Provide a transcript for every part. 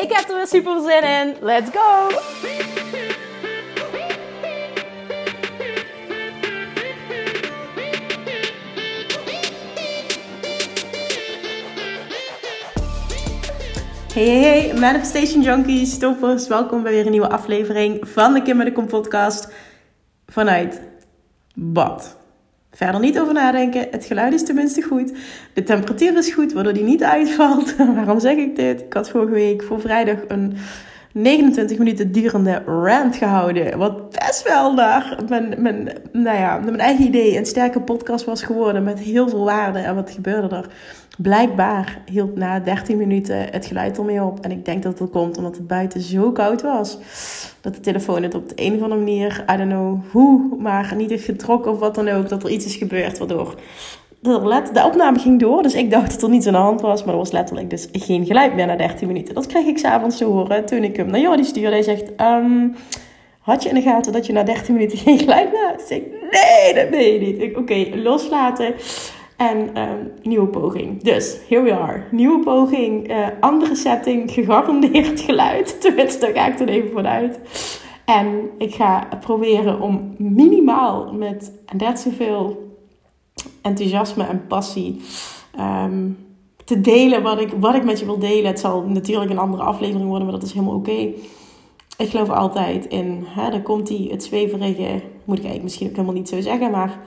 Ik heb er weer super zin in. Let's go! Hey, hey, hey, Manifestation Junkies, toppers. Welkom bij weer een nieuwe aflevering van de Kim de Kom podcast. Vanuit bad. Verder niet over nadenken. Het geluid is tenminste goed. De temperatuur is goed, waardoor die niet uitvalt. Waarom zeg ik dit? Ik had vorige week voor vrijdag een 29 minuten durende rant gehouden. Wat best wel naar mijn, mijn, nou ja, mijn eigen idee een sterke podcast was geworden. Met heel veel waarde. En wat gebeurde er? Blijkbaar hield na 13 minuten het geluid ermee op. En ik denk dat het komt omdat het buiten zo koud was. Dat de telefoon het op de een of andere manier, I don't know hoe, maar niet heeft getrokken of wat dan ook. Dat er iets is gebeurd waardoor de opname ging door. Dus ik dacht dat er niets aan de hand was. Maar er was letterlijk dus geen geluid meer na 13 minuten. Dat kreeg ik s'avonds te horen toen ik hem naar Jordi stuurde. Hij zegt, um, had je in de gaten dat je na 13 minuten geen geluid meer had? Dus ik, nee, dat weet je niet. Oké, loslaten. En um, nieuwe poging. Dus, here we are. Nieuwe poging, uh, andere setting, gegarandeerd geluid. Tenminste, daar ga ik er even vanuit. En ik ga proberen om minimaal met net zoveel enthousiasme en passie um, te delen wat ik, wat ik met je wil delen. Het zal natuurlijk een andere aflevering worden, maar dat is helemaal oké. Ik geloof altijd in, hè, daar komt die, het zweverige, moet ik eigenlijk misschien ook helemaal niet zo zeggen, maar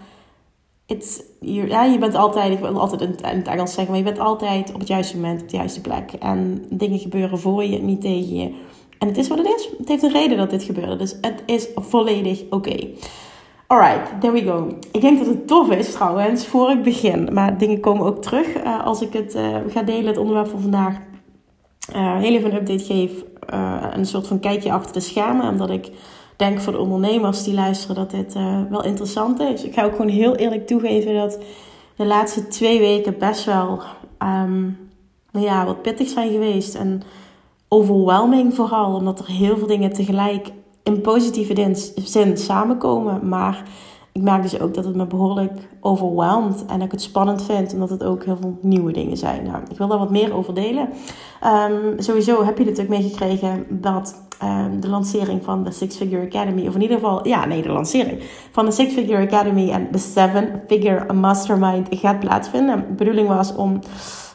it's, je, ja, je bent altijd, ik wil altijd in, het Engels zeggen, maar je bent altijd op het juiste moment op de juiste plek. En dingen gebeuren voor je, niet tegen je. En het is wat het is. Het heeft een reden dat dit gebeurde. Dus het is volledig oké. Alright, there we go. Ik denk dat het tof is trouwens, voor ik begin. Maar dingen komen ook terug uh, als ik het uh, ga delen, het onderwerp van vandaag. Uh, heel even een update geef. een soort van kijkje achter de schermen. Omdat ik denk voor de ondernemers die luisteren dat dit wel interessant is. Ik ga ook gewoon heel eerlijk toegeven dat de laatste twee weken best wel um, ja, wat pittig zijn geweest. En overwhelming vooral, omdat er heel veel dingen tegelijk in positieve zin samenkomen. Maar ik merk dus ook dat het me behoorlijk overweldigt. En ik het spannend vind, omdat het ook heel veel nieuwe dingen zijn. Nou, ik wil daar wat meer over delen. Um, sowieso heb je natuurlijk meegekregen dat um, de lancering van de Six Figure Academy, of in ieder geval, ja, nee, de lancering van de Six Figure Academy en de Seven Figure Mastermind gaat plaatsvinden. De bedoeling was om.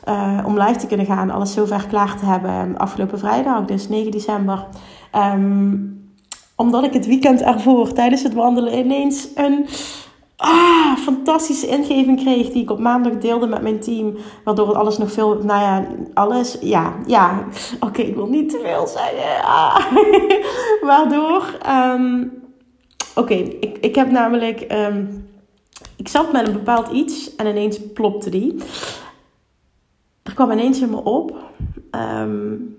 Uh, om live te kunnen gaan, alles zover klaar te hebben afgelopen vrijdag, dus 9 december. Um, omdat ik het weekend ervoor tijdens het wandelen ineens een ah, fantastische ingeving kreeg. Die ik op maandag deelde met mijn team. Waardoor alles nog veel, nou ja, alles, ja, ja. Oké, ik wil niet te veel zeggen. Ah. waardoor, um, oké, ik, ik heb namelijk, um, ik zat met een bepaald iets en ineens plopte die. Er kwam ineens in me op um,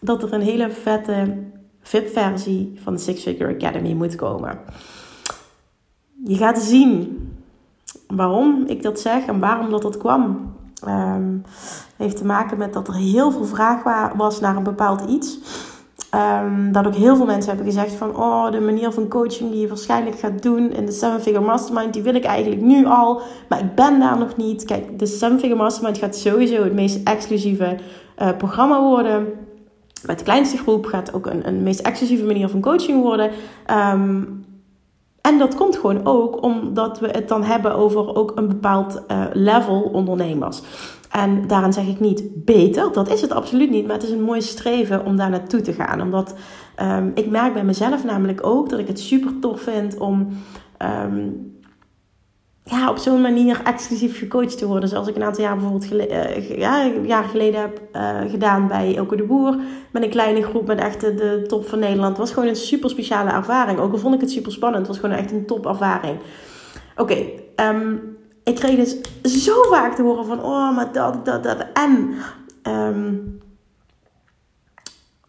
dat er een hele vette VIP-versie van de Six Figure Academy moet komen. Je gaat zien waarom ik dat zeg en waarom dat, dat kwam. Um, heeft te maken met dat er heel veel vraag was naar een bepaald iets. Um, dat ook heel veel mensen hebben gezegd van... oh, de manier van coaching die je waarschijnlijk gaat doen in de Seven Figure Mastermind... die wil ik eigenlijk nu al, maar ik ben daar nog niet. Kijk, de Seven Figure Mastermind gaat sowieso het meest exclusieve uh, programma worden met de kleinste groep gaat ook een, een meest exclusieve manier van coaching worden. Um, en dat komt gewoon ook omdat we het dan hebben over ook een bepaald uh, level ondernemers. En daarin zeg ik niet beter, dat is het absoluut niet. Maar het is een mooi streven om daar naartoe te gaan. Omdat um, ik merk bij mezelf namelijk ook dat ik het super tof vind om um, ja, op zo'n manier exclusief gecoacht te worden. Zoals ik een aantal jaar bijvoorbeeld uh, ja, jaar geleden heb uh, gedaan bij Elke de Boer. Met een kleine groep met echt de, top van Nederland. Het was gewoon een super speciale ervaring. Ook al vond ik het super spannend. Het was gewoon echt een top ervaring. Oké, um, ik kreeg dus zo vaak te horen van... Oh, maar dat, dat, dat. En... Um,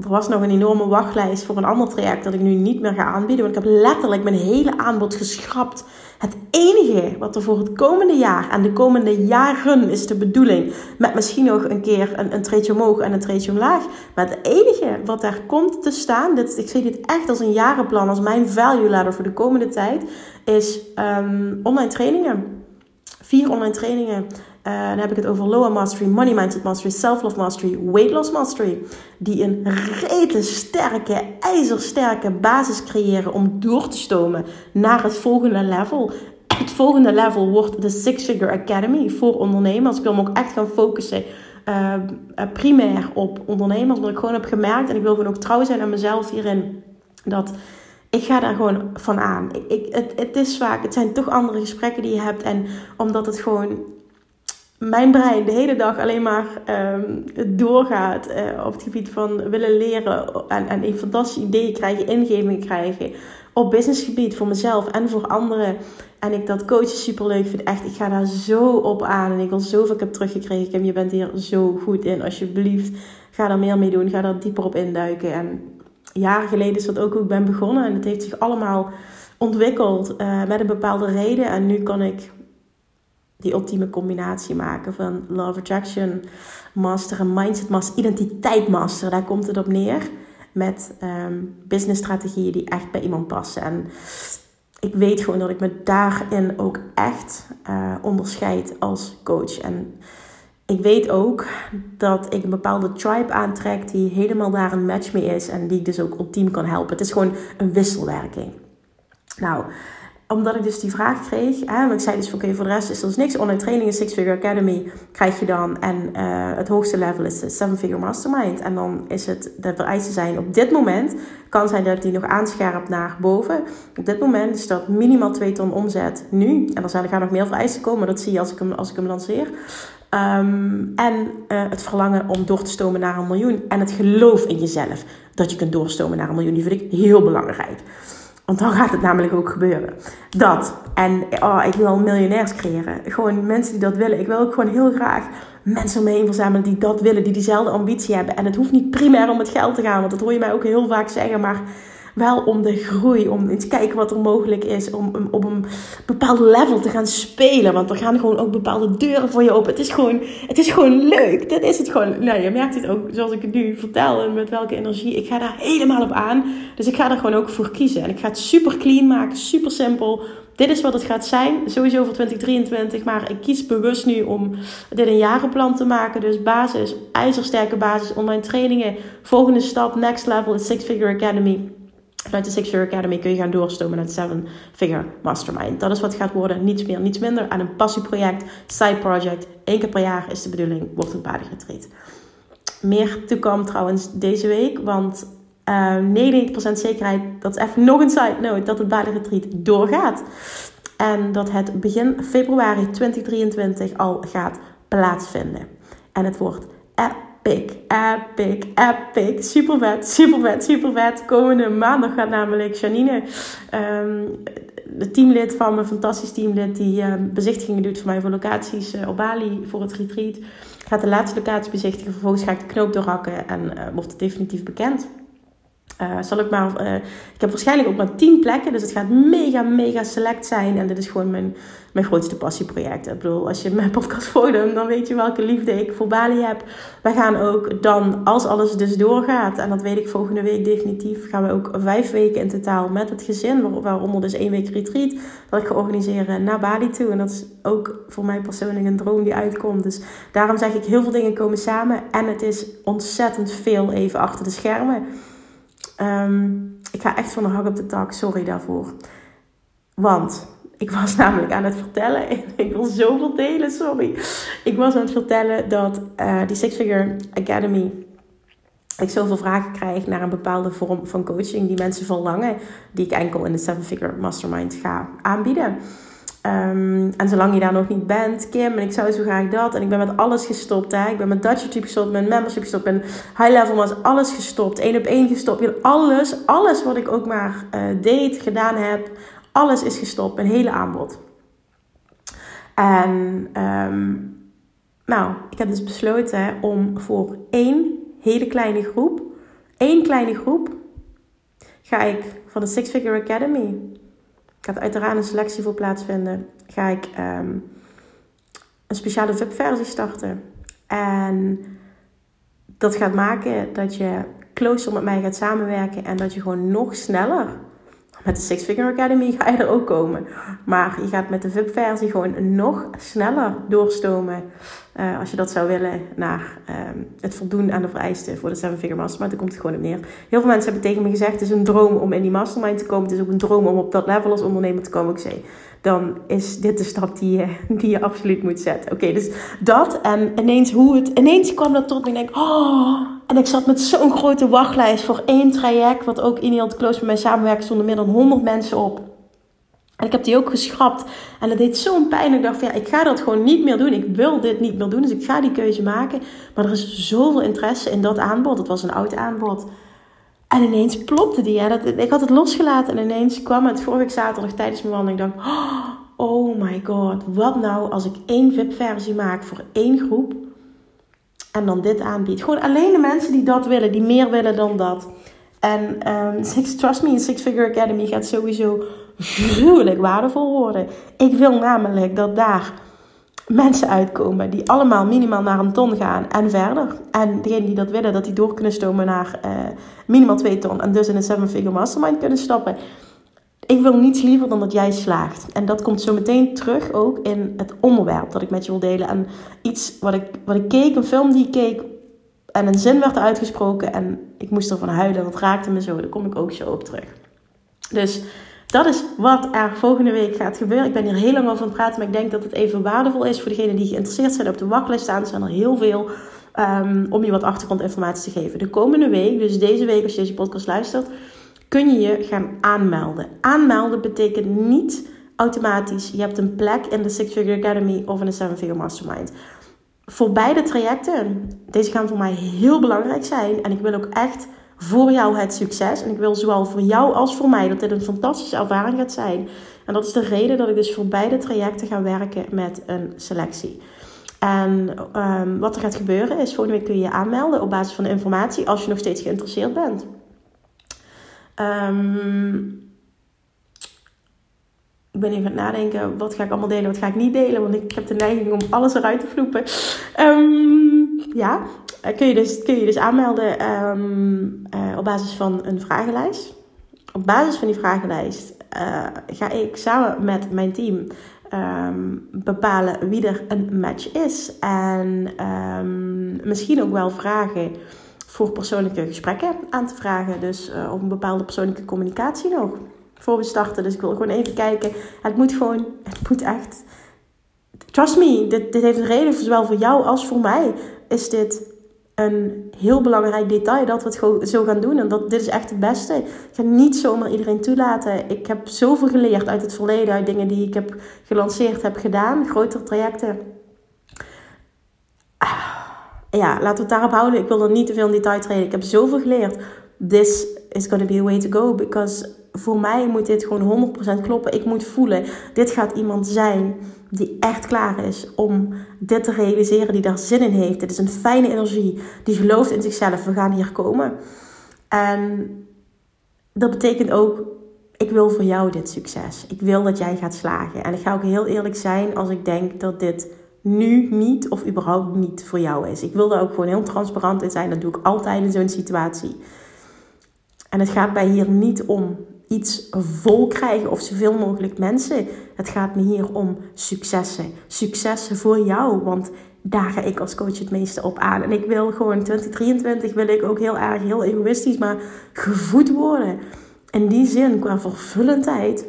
er was nog een enorme wachtlijst voor een ander traject dat ik nu niet meer ga aanbieden. Want ik heb letterlijk mijn hele aanbod geschrapt. Het enige wat er voor het komende jaar en de komende jaren is de bedoeling. Met misschien nog een keer een, een treetje omhoog en een treetje omlaag. Maar het enige wat daar komt te staan, dit, ik zie dit echt als een jarenplan, als mijn value ladder voor de komende tijd, is um, online trainingen. Vier online trainingen uh, dan heb ik het over Lower Mastery, Money Mindset Mastery, Self-Love Mastery, Weight Loss Mastery. Die een rete sterke, ijzersterke basis creëren om door te stomen naar het volgende level. Het volgende level wordt de Six Figure Academy voor ondernemers. Ik wil me ook echt gaan focussen uh, primair op ondernemers. Omdat ik gewoon heb gemerkt, en ik wil gewoon ook trouw zijn aan mezelf hierin, dat ik ga daar gewoon van aan. Ik, het, het is vaak, het zijn toch andere gesprekken die je hebt. En omdat het gewoon mijn brein de hele dag alleen maar um, doorgaat uh, op het gebied van willen leren en, en fantastische ideeën krijgen, ingevingen krijgen op businessgebied voor mezelf en voor anderen. En ik dat coachen super leuk vind. Echt, ik ga daar zo op aan en ik wil zoveel heb teruggekregen. En je bent hier zo goed in. Alsjeblieft, ga daar meer mee doen. Ga daar dieper op induiken. En jaren geleden is dat ook hoe ik ben begonnen. En het heeft zich allemaal ontwikkeld uh, met een bepaalde reden. En nu kan ik die ultieme combinatie maken van Love Attraction Master en Mindset Master, Identiteit Master. Daar komt het op neer. Met um, business strategieën die echt bij iemand passen. En ik weet gewoon dat ik me daarin ook echt uh, onderscheid als coach. En ik weet ook dat ik een bepaalde tribe aantrek die helemaal daar een match mee is. En die ik dus ook ultiem kan helpen. Het is gewoon een wisselwerking. Nou, omdat ik dus die vraag kreeg, hè, ik zei dus: oké, voor de rest is er dus niks. Online training in Six Figure Academy krijg je dan. En uh, het hoogste level is de Seven Figure Mastermind. En dan is het de vereisten zijn op dit moment. Kan zijn dat die nog aanscherp naar boven. Op dit moment is dat minimaal 2 ton omzet nu. En er gaan nog meer vereisten komen, dat zie je als ik hem, als ik hem lanceer. Um, en uh, het verlangen om door te stomen naar een miljoen. En het geloof in jezelf dat je kunt doorstomen naar een miljoen. Die vind ik heel belangrijk. Want dan gaat het namelijk ook gebeuren. Dat. En oh, ik wil miljonairs creëren. Gewoon mensen die dat willen. Ik wil ook gewoon heel graag mensen om me heen verzamelen die dat willen. Die diezelfde ambitie hebben. En het hoeft niet primair om het geld te gaan. Want dat hoor je mij ook heel vaak zeggen. Maar wel om de groei, om eens kijken wat er mogelijk is, om, op een bepaald level te gaan spelen. Want er gaan gewoon ook bepaalde deuren voor je open. Het is gewoon, het is gewoon leuk. Dit is het gewoon. Nou, je merkt het ook zoals ik het nu vertel en met welke energie. Ik ga daar helemaal op aan. Dus ik ga er gewoon ook voor kiezen. En ik ga het super clean maken, super simpel. Dit is wat het gaat zijn, sowieso voor 2023. Maar ik kies bewust nu om dit een jarenplan te maken. Dus basis, ijzersterke basis, online trainingen. Volgende stap, next level, is Six Figure Academy. Vanuit de Six Figure Academy kun je gaan doorstomen naar de Seven Figure Mastermind. Dat is wat gaat worden. Niets meer, niets minder. Aan een passieproject, side project. Eén keer per jaar is de bedoeling. Wordt het retreat. Meer toekomt trouwens deze week. Want uh, 99% zekerheid, dat is even nog een side note, dat het retreat doorgaat. En dat het begin februari 2023 al gaat plaatsvinden. En het wordt epic, epic, epic. Super vet, super vet, super vet. Komende maandag gaat namelijk Janine, um, de teamlid van mijn fantastisch teamlid, die um, bezichtigingen doet voor mij voor locaties uh, op Bali voor het retreat. Gaat de laatste locatie bezichtigen. Vervolgens ga ik de knoop doorhakken en uh, wordt het definitief bekend. Uh, zal ik, maar, uh, ik heb waarschijnlijk ook maar 10 plekken, dus het gaat mega, mega select zijn. En dit is gewoon mijn, mijn grootste passieproject. Ik bedoel, als je mijn podcast volgt, dan weet je welke liefde ik voor Bali heb. We gaan ook dan, als alles dus doorgaat, en dat weet ik volgende week definitief, gaan we ook vijf weken in totaal met het gezin, waaronder dus één week retreat, dat ik ga organiseren naar Bali toe. En dat is ook voor mij persoonlijk een droom die uitkomt. Dus daarom zeg ik, heel veel dingen komen samen en het is ontzettend veel even achter de schermen. Um, ik ga echt van de hak op de tak, sorry daarvoor. Want ik was namelijk aan het vertellen, ik wil zoveel delen, sorry. Ik was aan het vertellen dat uh, die Six Figure Academy, ik zoveel vragen krijg naar een bepaalde vorm van coaching die mensen verlangen, die ik enkel in de Seven Figure Mastermind ga aanbieden. Um, en zolang je daar nog niet bent, Kim, en ik zou zo graag dat. En ik ben met alles gestopt. Hè. Ik ben met Dutch YouTube gestopt, met membership gestopt, ben high level was alles gestopt. één op één gestopt. Alles, alles wat ik ook maar uh, deed, gedaan heb, alles is gestopt. Mijn hele aanbod. En um, nou, ik heb dus besloten om voor één hele kleine groep één kleine groep ga ik van de Six Figure Academy, gaat uiteraard een selectie voor plaatsvinden, ga ik ehm, een speciale VIP-versie starten. En dat gaat maken dat je closer met mij gaat samenwerken en dat je gewoon nog sneller met de Six Figure Academy ga je er ook komen. Maar je gaat met de VIP-versie gewoon nog sneller doorstomen. Uh, als je dat zou willen naar uh, het voldoen aan de vereisten voor de Seven Figure Mastermind. Dan komt het gewoon op neer. Heel veel mensen hebben tegen me gezegd: het is een droom om in die mastermind te komen. Het is ook een droom om op dat level als ondernemer te komen. Ik zei: dan is dit de stap die je, die je absoluut moet zetten. Oké, dus dat. En ineens hoe het. Ineens kwam dat tot me. En ik denk: oh. En ik zat met zo'n grote wachtlijst voor één traject. Wat ook in heel close met mij samenwerkt. stonden meer dan 100 mensen op. En ik heb die ook geschrapt. En dat deed zo'n pijn. Ik dacht van ja, ik ga dat gewoon niet meer doen. Ik wil dit niet meer doen. Dus ik ga die keuze maken. Maar er is zoveel interesse in dat aanbod. Het was een oud aanbod. En ineens plopte die. Dat, ik had het losgelaten. En ineens kwam het vorige zaterdag tijdens mijn wandeling. Ik dacht, oh my god. Wat nou als ik één VIP-versie maak voor één groep. En dan dit aanbied. Gewoon alleen de mensen die dat willen. Die meer willen dan dat. En um, Six, Trust Me, Six Figure Academy gaat sowieso gruwelijk waardevol worden. Ik wil namelijk dat daar mensen uitkomen die allemaal minimaal naar een ton gaan en verder. En degenen die dat willen, dat die door kunnen stomen naar uh, minimaal 2 ton en dus in een 7-figure mastermind kunnen stappen. Ik wil niets liever dan dat jij slaagt. En dat komt zo meteen terug ook in het onderwerp dat ik met je wil delen. En iets wat ik, wat ik keek, een film die ik keek, en een zin werd uitgesproken en ik moest ervan huilen. Dat raakte me zo. Daar kom ik ook zo op terug. Dus dat is wat er volgende week gaat gebeuren. Ik ben hier heel lang over aan het praten, maar ik denk dat het even waardevol is voor degenen die geïnteresseerd zijn op de wachtlijst staan. Er zijn er heel veel um, om je wat achtergrondinformatie te geven. De komende week, dus deze week als je deze podcast luistert, kun je je gaan aanmelden. Aanmelden betekent niet automatisch je hebt een plek in de Six Figure Academy of in de Seven Figure Mastermind. Voor beide trajecten, deze gaan voor mij heel belangrijk zijn en ik wil ook echt voor jou het succes. En ik wil zowel voor jou als voor mij dat dit een fantastische ervaring gaat zijn. En dat is de reden dat ik dus voor beide trajecten ga werken met een selectie. En um, wat er gaat gebeuren is, volgende week kun je je aanmelden op basis van de informatie als je nog steeds geïnteresseerd bent. Um, ik ben even aan het nadenken, wat ga ik allemaal delen, wat ga ik niet delen, want ik heb de neiging om alles eruit te vloepen. Um, ja, eh, kun je dus, kun je dus aanmelden um, uh, op basis van een vragenlijst. Op basis van die vragenlijst uh, ga ik samen met mijn team bepalen wie er een match is. En misschien ook wel vragen voor persoonlijke gesprekken aan te vragen. Dus uh, een bepaalde persoonlijke communicatie nog. Voor we starten. Dus ik wil gewoon even kijken. Het moet gewoon, het moet echt. Trust me, dit, dit heeft een reden, zowel voor jou als voor mij. Is dit een heel belangrijk detail dat we het zo gaan doen. En dat, dit is echt het beste. Ik ga niet zomaar iedereen toelaten. Ik heb zoveel geleerd uit het verleden, uit dingen die ik heb gelanceerd, heb gedaan, grotere trajecten. Ah, ja, laten we het daarop houden. Ik wil er niet te veel in detail treden. Ik heb zoveel geleerd. This is going to be a way to go. Because voor mij moet dit gewoon 100% kloppen. Ik moet voelen, dit gaat iemand zijn die echt klaar is om dit te realiseren, die daar zin in heeft. Dit is een fijne energie, die gelooft in zichzelf. We gaan hier komen. En dat betekent ook, ik wil voor jou dit succes. Ik wil dat jij gaat slagen. En ik ga ook heel eerlijk zijn als ik denk dat dit nu niet of überhaupt niet voor jou is. Ik wil daar ook gewoon heel transparant in zijn. Dat doe ik altijd in zo'n situatie. En het gaat mij hier niet om iets vol krijgen of zoveel mogelijk mensen. Het gaat me hier om successen. Successen voor jou, want daar ga ik als coach het meeste op aan. En ik wil gewoon 2023 wil ik ook heel erg, heel egoïstisch, maar gevoed worden. In die zin, qua vervullendheid,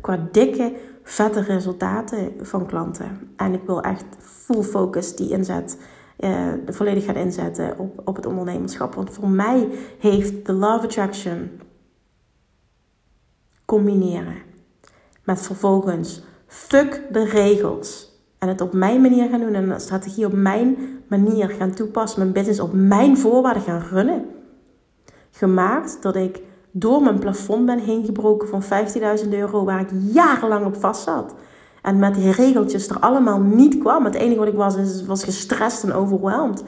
qua dikke, vette resultaten van klanten. En ik wil echt full focus die inzet uh, volledig gaan inzetten op, op het ondernemerschap. Want voor mij heeft de Love Attraction combineren. Met vervolgens fuck de regels. En het op mijn manier gaan doen en de strategie op mijn manier gaan toepassen. Mijn business op mijn voorwaarden gaan runnen. Gemaakt dat ik door mijn plafond ben heen gebroken van 15.000 euro waar ik jarenlang op vast zat. En met die regeltjes er allemaal niet kwam. Het enige wat ik was, was gestrest en overweldigd. En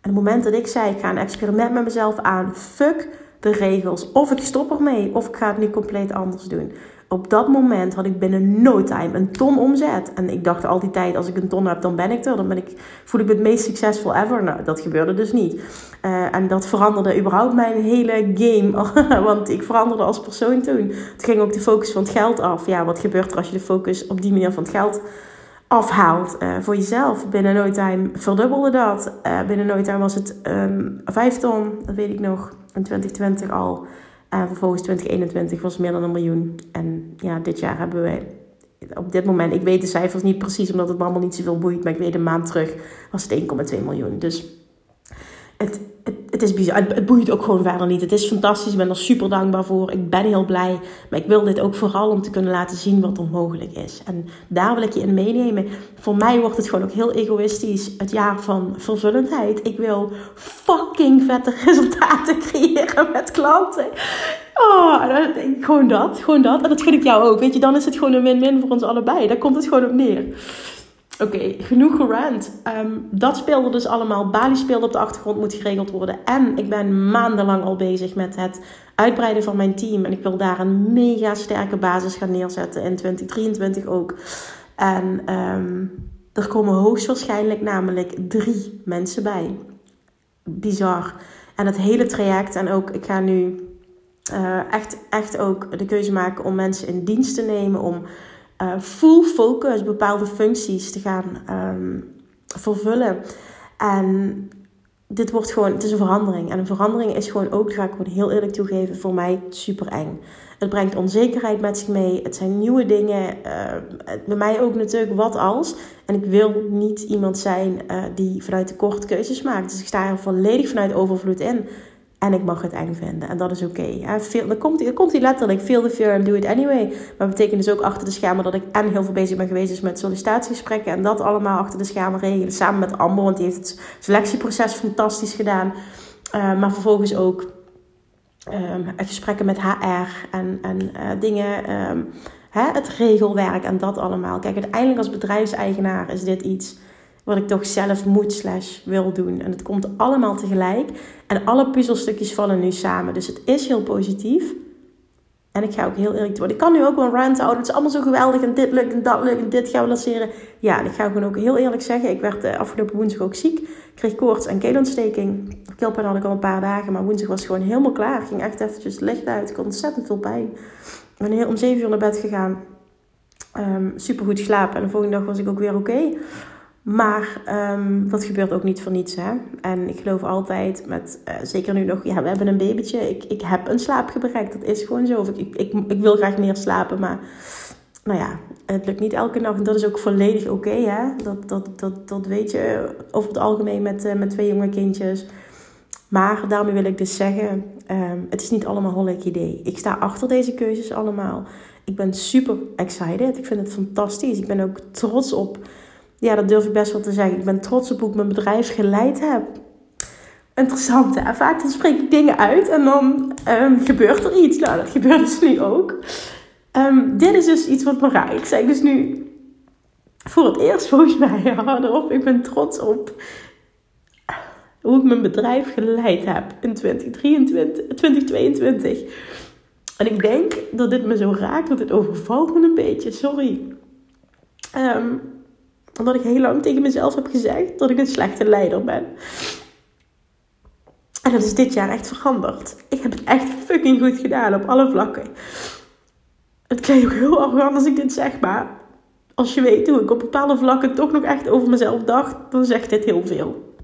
het moment dat ik zei, ik ga een experiment met mezelf aan, fuck de regels. Of ik stop ermee, of ik ga het nu compleet anders doen. Op dat moment had ik binnen no time een ton omzet. En ik dacht al die tijd, als ik een ton heb, dan ben ik er. Dan ben ik, voel ik me het meest succesvol ever. Nou, dat gebeurde dus niet. Uh, en dat veranderde überhaupt mijn hele game. Want ik veranderde als persoon toen. Het ging ook de focus van het geld af. Ja, wat gebeurt er als je de focus op die manier van het geld afhaalt uh, voor jezelf? Binnen no time verdubbelde dat. Uh, binnen no time was het um, vijf ton, dat weet ik nog. In 2020 al. En vervolgens 2021 was meer dan een miljoen. En ja, dit jaar hebben wij op dit moment, ik weet de cijfers niet precies omdat het me allemaal niet zoveel boeit, maar ik weet een maand terug was het 1,2 miljoen. Dus het, het, is bizar. Het, het, boeit ook gewoon verder niet. Het is fantastisch. Ik ben er super dankbaar voor. Ik ben heel blij. Maar ik wil dit ook vooral om te kunnen laten zien wat er mogelijk is. En daar wil ik je in meenemen. Voor mij wordt het gewoon ook heel egoïstisch. Het jaar van vervullendheid. Ik wil fucking vette resultaten creëren met klanten. Oh, gewoon dat. Gewoon dat. En dat gun ik jou ook. Weet je, dan is het gewoon een win-win voor ons allebei. Daar komt het gewoon op neer. Oké, genoeg gerand. Um, dat speelde dus allemaal. Bali speelde op de achtergrond, moet geregeld worden. En ik ben maandenlang al bezig met het uitbreiden van mijn team. En ik wil daar een mega sterke basis gaan neerzetten in 2023 ook. En um, er komen hoogstwaarschijnlijk namelijk drie mensen bij. Bizar. En het hele traject. En ook, ik ga nu uh, echt, echt ook de keuze maken om mensen in dienst te nemen. Om uh, full focus bepaalde functies te gaan um, vervullen. En dit wordt gewoon, het is een verandering. En een verandering is gewoon ook, ga ik gewoon heel eerlijk toegeven, voor mij super eng. Het brengt onzekerheid met zich mee. Het zijn nieuwe dingen. Uh, bij mij ook natuurlijk wat als. En ik wil niet iemand zijn uh, die vanuit tekort keuzes maakt. Dus ik sta er volledig vanuit overvloed in. En ik mag het eng vinden. En dat is oké. Dan komt hij letterlijk. Feel the fear do it anyway. Maar betekent dus ook achter de schermen dat ik en heel veel bezig ben geweest is met sollicitatiegesprekken. En dat allemaal achter de schermen regelen. Samen met Amber. Want die heeft het selectieproces fantastisch gedaan. Uh, maar vervolgens ook um, gesprekken met HR. En, en uh, dingen... Um, hè, het regelwerk en dat allemaal. Kijk, uiteindelijk als bedrijfseigenaar is dit iets wat ik toch zelf moet slash wil doen. En het komt allemaal tegelijk. En alle puzzelstukjes vallen nu samen. Dus het is heel positief. En ik ga ook heel eerlijk worden. Ik kan nu ook wel rant houden. Het is allemaal zo geweldig. En dit lukt en dat lukt. En dit gaan we lanceren. Ja, ik ga gewoon ook heel eerlijk zeggen. Ik werd uh, afgelopen woensdag ook ziek. Ik kreeg koorts en keelontsteking. Keelpijn had ik al een paar dagen. Maar woensdag was gewoon helemaal klaar. Ik ging echt eventjes licht uit. Ik had ontzettend veel pijn. Ik ben om 7 uur naar bed gegaan. Um, super goed geslapen. En de volgende dag was ik ook weer oké. Maar um, dat gebeurt ook niet voor niets. Hè? En ik geloof altijd, met, uh, zeker nu nog, ja, we hebben een babytje. Ik, ik heb een slaapgebrek, dat is gewoon zo. ik, ik, ik wil graag meer slapen, maar nou ja, het lukt niet elke nacht. En dat is ook volledig oké. Hè? dat, dat, dat, dat weet je over het algemeen met, uh, met twee jonge kindjes. Maar daarmee wil ik dus zeggen, um, het is niet allemaal hollek idee. Ik sta achter deze keuzes allemaal. Ik ben super excited. Ik vind het fantastisch. Ik ben ook trots op ja, dat durf ik best wel te zeggen. Ik ben trots op hoe ik mijn bedrijf geleid heb. Interessant hè. Vaak dan spreek ik dingen uit en dan um, gebeurt er iets. Nou, dat gebeurt dus nu ook. Um, dit is dus iets wat me raakt. Ik zeg dus nu voor het eerst volgens mij hardop. Ik ben trots op hoe ik mijn bedrijf geleid heb in 2023, 2022. En ik denk dat dit me zo raakt, dat dit overvalt me een beetje. Sorry. Um, omdat ik heel lang tegen mezelf heb gezegd dat ik een slechte leider ben. En dat is dit jaar echt veranderd. Ik heb het echt fucking goed gedaan op alle vlakken. Het klinkt ook heel arrogant als ik dit zeg, maar als je weet hoe ik op bepaalde vlakken toch nog echt over mezelf dacht, dan zegt dit heel veel.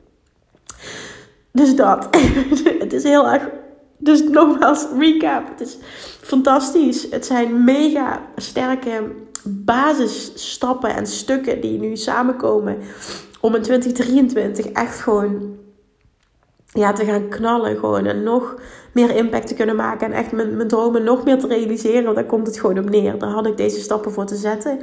Dus dat. het is heel erg. Dus nogmaals, recap. Het is fantastisch. Het zijn mega sterke basisstappen en stukken die nu samenkomen om in 2023 echt gewoon ja, te gaan knallen gewoon en nog meer impact te kunnen maken en echt mijn, mijn dromen nog meer te realiseren. Want daar komt het gewoon op neer. Daar had ik deze stappen voor te zetten.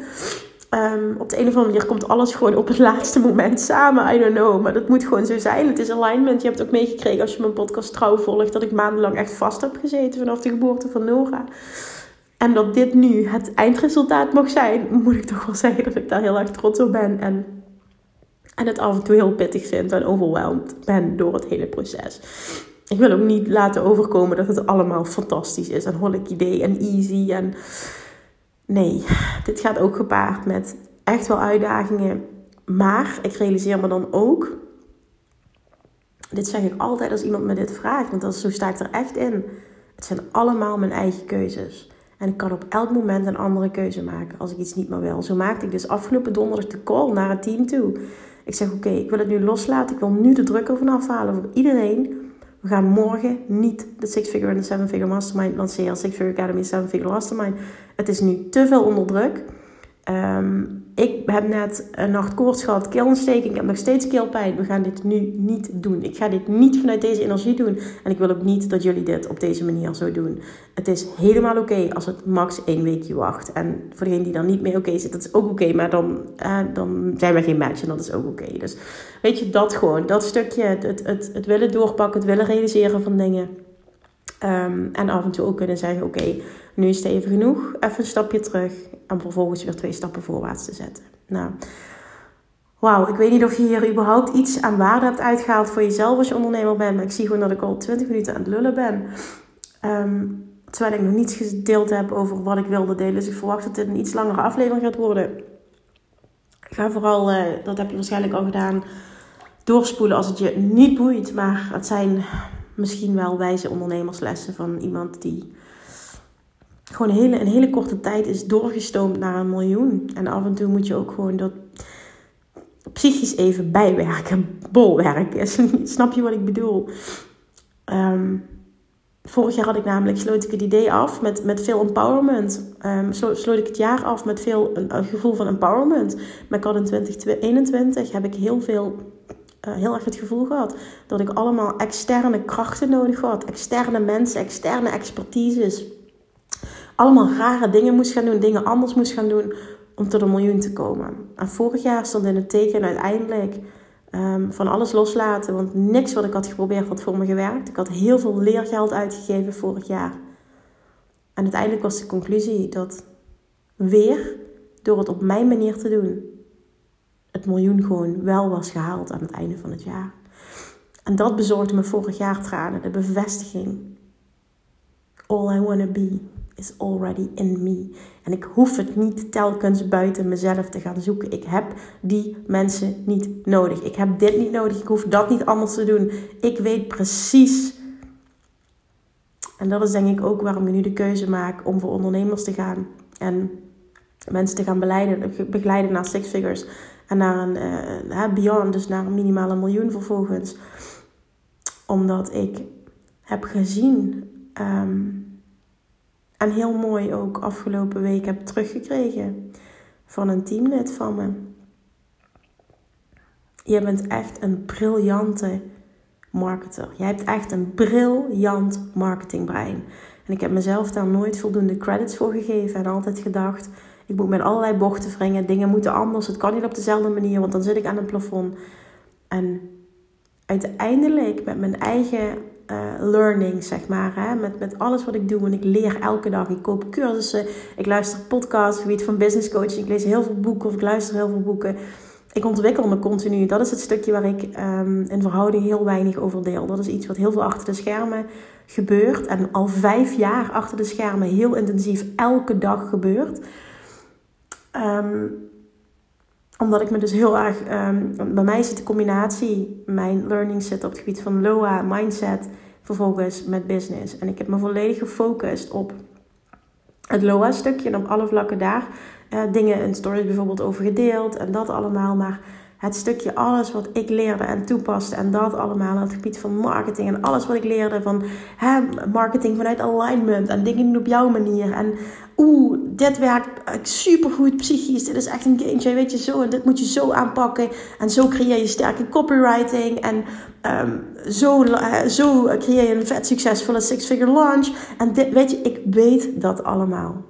Um, op de een of andere manier komt alles gewoon op het laatste moment samen. I don't know. Maar dat moet gewoon zo zijn. Het is alignment. Je hebt ook meegekregen als je mijn podcast trouw volgt. Dat ik maandenlang echt vast heb gezeten vanaf de geboorte van Nora. En dat dit nu het eindresultaat mag zijn, moet ik toch wel zeggen dat ik daar heel erg trots op ben. En En het af en toe heel pittig vind en overweldigd ben door het hele proces. Ik wil ook niet laten overkomen dat het allemaal fantastisch is en holk idee en easy. En nee, dit gaat ook gepaard met echt wel uitdagingen. Maar ik realiseer me dan ook, dit zeg ik altijd als iemand me dit vraagt, want zo sta ik er echt in. Het zijn allemaal mijn eigen keuzes. En ik kan op elk moment een andere keuze maken als ik iets niet meer wil. Zo maakte ik dus afgelopen donderdag de call naar het team toe. Ik zeg: Oké, ik wil het nu loslaten. Ik wil nu de druk ervan afhalen voor iedereen. We gaan morgen niet de Six Figure en de Seven Figure Mastermind lanceren. Six Figure Academy, Seven Figure Mastermind. Het is nu te veel onder druk. Um, ik heb net een nacht koorts gehad, keelontsteking. Ik heb nog steeds keelpijn. We gaan dit nu niet doen. Ik ga dit niet vanuit deze energie doen. En ik wil ook niet dat jullie dit op deze manier zo doen. Het is helemaal oké als het max één weekje wacht. En voor degene die dan niet mee oké zit, dat is ook oké. maar dan, eh, dan zijn we geen match en dat is ook oké. Dus weet je, dat gewoon. Dat stukje, het, het, het, willen doorpakken, het willen realiseren van dingen. Um, en af en toe ook kunnen zeggen, oké, nu is het even genoeg. Even een stapje terug. En vervolgens weer twee stappen voorwaarts te zetten. Nou, wauw. Ik weet niet of je hier überhaupt iets aan waarde hebt uitgehaald voor jezelf als je ondernemer bent. Maar ik zie gewoon dat ik al 20 minuten aan het lullen ben. Um, terwijl ik nog niets gedeeld heb over wat ik wilde delen. Dus ik verwacht dat dit een iets langere aflevering gaat worden. Ik ga vooral, uh, dat heb je waarschijnlijk al gedaan, doorspoelen als het je niet boeit. Maar het zijn misschien wel wijze ondernemerslessen van iemand die gewoon een hele, een hele korte tijd is doorgestoomd naar een miljoen. En af en toe moet je ook gewoon dat psychisch even bijwerken, bolwerken. Snap je wat ik bedoel? Um, vorig jaar had ik namelijk, sloot ik het idee af met, met veel empowerment. Um, sloot ik het jaar af met veel een, gevoel van empowerment. Maar ik had in 2021 heb ik heel veel heel erg het gevoel gehad dat ik allemaal externe krachten nodig had. Externe mensen, externe expertises allemaal rare dingen moest gaan doen, dingen anders moest gaan doen om tot een miljoen te komen. En vorig jaar stond in het teken uiteindelijk um, van alles loslaten, want niks wat ik had geprobeerd had voor me gewerkt. Ik had heel veel leergeld uitgegeven vorig jaar. En uiteindelijk was de conclusie dat weer door het op mijn manier te doen, het miljoen gewoon wel was gehaald aan het einde van het jaar. En dat bezorgde me vorig jaar tranen, de bevestiging. All I wanna be is already in me. En ik hoef het niet telkens buiten mezelf te gaan zoeken. Ik heb die mensen niet nodig. Ik heb dit niet nodig. Ik hoef dat niet anders te doen. Ik weet precies. En dat is denk ik ook waarom ik nu de keuze maak om voor ondernemers te gaan. En mensen te gaan begeleiden, begeleiden naar six figures. En naar een uh, beyond, dus naar een minimale miljoen vervolgens. Omdat ik heb gezien ehm, en heel mooi ook afgelopen week heb teruggekregen van een teamlid van me. Je bent echt een briljante marketer. Jij hebt echt een briljant marketingbrein. En ik heb mezelf daar nooit voldoende credits voor gegeven en altijd gedacht: ik moet met allerlei bochten wringen, dingen moeten anders, het kan niet op dezelfde manier, want dan zit ik aan een plafond. En uiteindelijk met mijn eigen uh, learning, zeg maar. Hè? Met, met alles wat ik doe. En ik leer elke dag. Ik koop cursussen. Ik luister podcasts. Gebied van business coaching. Ik lees heel veel boeken of ik luister heel veel boeken. Ik ontwikkel me continu. Dat is het stukje waar ik um, in verhouding heel weinig over deel. Dat is iets wat heel veel achter de schermen gebeurt. En al vijf jaar achter de schermen heel intensief elke dag gebeurt. Um, omdat ik me dus heel erg. Um, bij mij zit de combinatie. Mijn learning zit op het gebied van LOA, mindset. Vervolgens met business. En ik heb me volledig gefocust op het LOA-stukje. En op alle vlakken daar uh, dingen en stories bijvoorbeeld over gedeeld. En dat allemaal. Maar het stukje alles wat ik leerde en toepaste en dat allemaal het gebied van marketing en alles wat ik leerde van hè, marketing vanuit alignment en dingen doen op jouw manier en oeh, dit werkt supergoed psychisch, dit is echt een game weet je zo en dit moet je zo aanpakken en zo creëer je sterke copywriting en um, zo, uh, zo creëer je een vet succesvolle six-figure launch en dit, weet je, ik weet dat allemaal.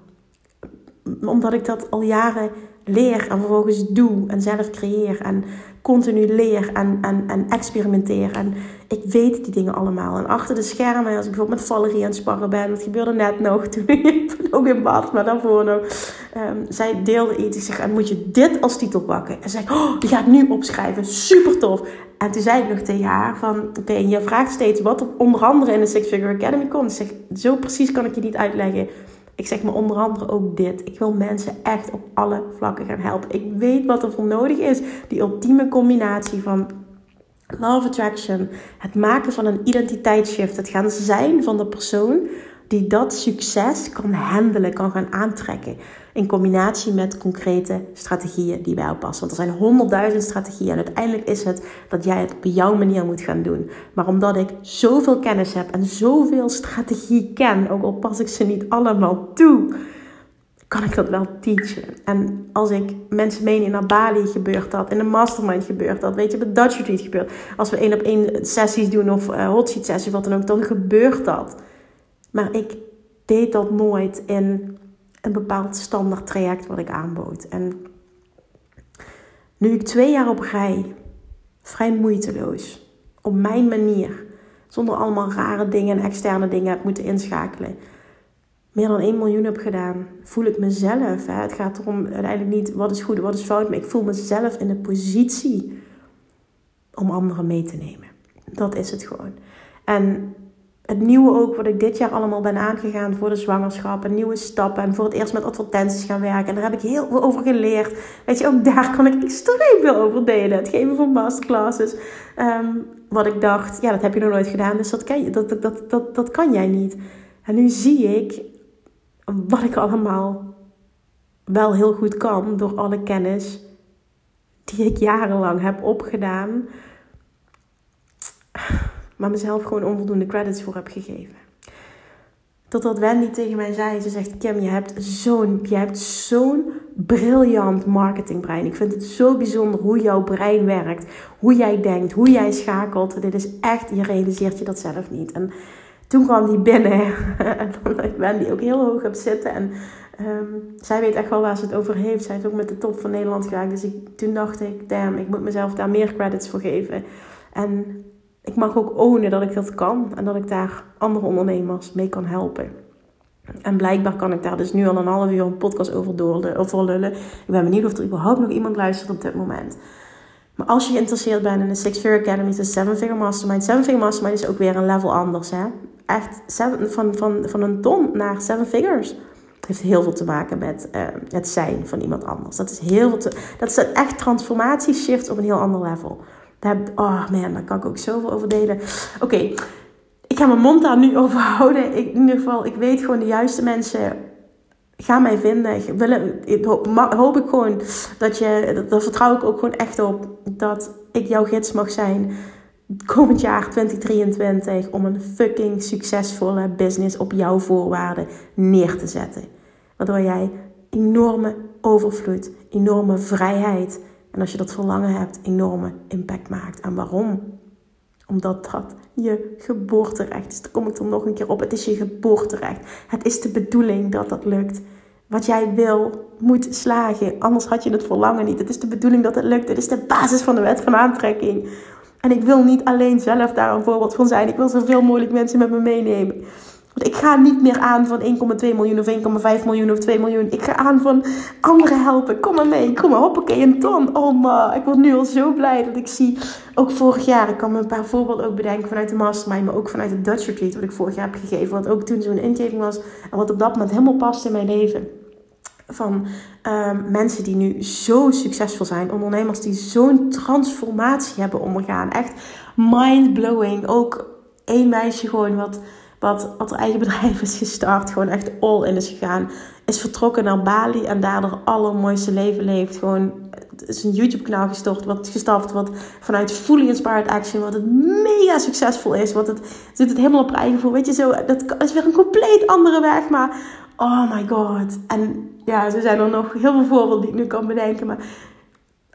Omdat ik dat al jaren leer en vervolgens doe en zelf creëer en continu leer en, en, en experimenteer. En ik weet die dingen allemaal. En achter de schermen, als ik bijvoorbeeld met Valerie aan het sparren ben, dat gebeurde net nog toen ik ook in bad, maar daarvoor nog. ehm, zij deelde iets. Ik zeg, en moet je dit als titel pakken? En zei, oh, die ga ik nu opschrijven. Super tof. En toen zei ik nog tegen haar van, oké, je vraagt steeds wat er onder andere in de Six Figure Academy komt. Ik zeg, zo precies kan ik je niet uitleggen. Ik zeg maar onder andere ook dit. Ik wil mensen echt op alle vlakken gaan helpen. Ik weet wat er voor nodig is. Die ultieme combinatie van love attraction, het maken van een identiteitsshift, het gaan zijn van de persoon die dat succes kan handelen, kan gaan aantrekken. In combinatie met concrete strategieën die bij jou passen. Want er zijn honderdduizend strategieën. En uiteindelijk is het dat jij het op jouw manier moet gaan doen. Maar omdat ik zoveel kennis heb en zoveel strategie ken, ook al pas ik ze niet allemaal toe, kan ik dat wel teachen. En als ik mensen meeneem naar Bali, gebeurt dat. In een mastermind gebeurt dat. Weet je, op Dutch Retreat gebeurt Als we één op één sessies doen of uh, hot seat sessies, wat dan ook, dan gebeurt dat. Maar ik deed dat nooit in een bepaald standaard traject wat ik aanbood. En nu ik twee jaar op rij, vrij moeiteloos, op mijn manier, zonder allemaal rare dingen en externe dingen heb moeten inschakelen, meer dan 1 miljoen heb gedaan, voel ik mezelf. Hè? Het gaat erom uiteindelijk niet wat is goed, wat is fout, maar ik voel mezelf in de positie om anderen mee te nemen. Dat is het gewoon. En het nieuwe ook, wat ik dit jaar allemaal ben aangegaan voor de zwangerschap. En nieuwe stappen. En voor het eerst met advertenties gaan werken. En daar heb ik heel veel over geleerd. Weet je, ook daar kan ik extreem veel over delen. Het geven van masterclasses. Ehm, wat ik dacht, ja, dat heb je nog nooit gedaan. Dus dat kan, je, dat, dat, dat, dat kan jij niet. En nu zie ik wat ik allemaal wel heel goed kan. Door alle kennis die ik jarenlang heb opgedaan maar mezelf gewoon onvoldoende credits voor heb gegeven. Totdat Wendy tegen mij zei, ze zegt, Kim, je hebt zo'n, je hebt zo'n briljant marketingbrein. Ik vind het zo bijzonder hoe jouw brein werkt, hoe jij denkt, hoe jij schakelt. Dit is echt, je realiseert je dat zelf niet. En toen kwam die binnen en dan ik Wendy ook heel hoog op zitten. En um, zij weet echt wel waar ze het over heeft. Zij heeft ook met de top van Nederland gewerkt. Dus ik, toen dacht ik, damn, ik moet mezelf daar meer credits voor geven. En ik mag ook ownen dat ik dat kan en dat ik daar andere ondernemers mee kan helpen. En blijkbaar kan ik daar dus nu al een half uur een podcast over, door, over lullen. Ik ben benieuwd of er überhaupt nog iemand luistert op dit moment. Maar als je geïnteresseerd bent in de Six Figure Academy, de Seven Figure Mastermind. Seven Figure Mastermind is ook weer een level anders. Hè? Echt van, van, van een ton naar seven figures. Het heeft heel veel te maken met uh, het zijn van iemand anders. Dat is heel veel dat is een echt transformatieshift op een heel ander level. Oh man, daar kan ik ook zoveel over delen. Oké, ik ga mijn mond daar nu over houden. Ik, in ieder geval, ik weet gewoon de juiste mensen gaan mij vinden. Willen, hoop ik gewoon dat je, daar vertrouw ik ook gewoon echt op, dat ik jouw gids mag zijn komend jaar 2023 om een fucking succesvolle business op jouw voorwaarden neer te zetten. Waardoor jij enorme overvloed, enorme vrijheid en als je dat verlangen hebt, enorme impact maakt. En waarom? Omdat dat je geboorterecht is. Daar kom ik er nog een keer op. Het is je geboorterecht. Het is de bedoeling dat dat lukt. Wat jij wil, moet slagen. Anders had je het verlangen niet. Het is de bedoeling dat het lukt. Het is de basis van de wet van aantrekking. En ik wil niet alleen zelf daar een voorbeeld van zijn. Ik wil zoveel mogelijk mensen met me meenemen. Want ik ga niet meer aan van 1,2 miljoen of 1,5 miljoen of 2 miljoen. Ik ga aan van anderen helpen. Kom maar mee. Kom maar, hoppakee, een ton. Oh man, ik word nu al zo blij dat ik zie. Ook vorig jaar, ik kan me een paar voorbeelden ook bedenken vanuit de mastermind. Maar ook vanuit het Dutch Retreat wat ik vorig jaar heb gegeven. Wat ook toen zo'n ingeving was. En wat op dat moment helemaal past in mijn leven van um, mensen die nu zo succesvol zijn, ondernemers die zo'n transformatie hebben ondergaan. Echt mind-blowing. Ook één meisje gewoon wat wat, wat haar eigen bedrijf is gestart, gewoon echt all in is gegaan. Is vertrokken naar Bali en daar het allermooiste leven leeft. Gewoon, is een YouTube-kanaal gestart, wat, gestart, wat vanuit Fully Inspired Action, wat het mega succesvol is. Wat het, doet het helemaal op eigen voor. Weet je, zo, dat is weer een compleet andere weg, maar oh my god. En ja, er zijn er nog heel veel voorbeelden die ik nu kan bedenken, maar...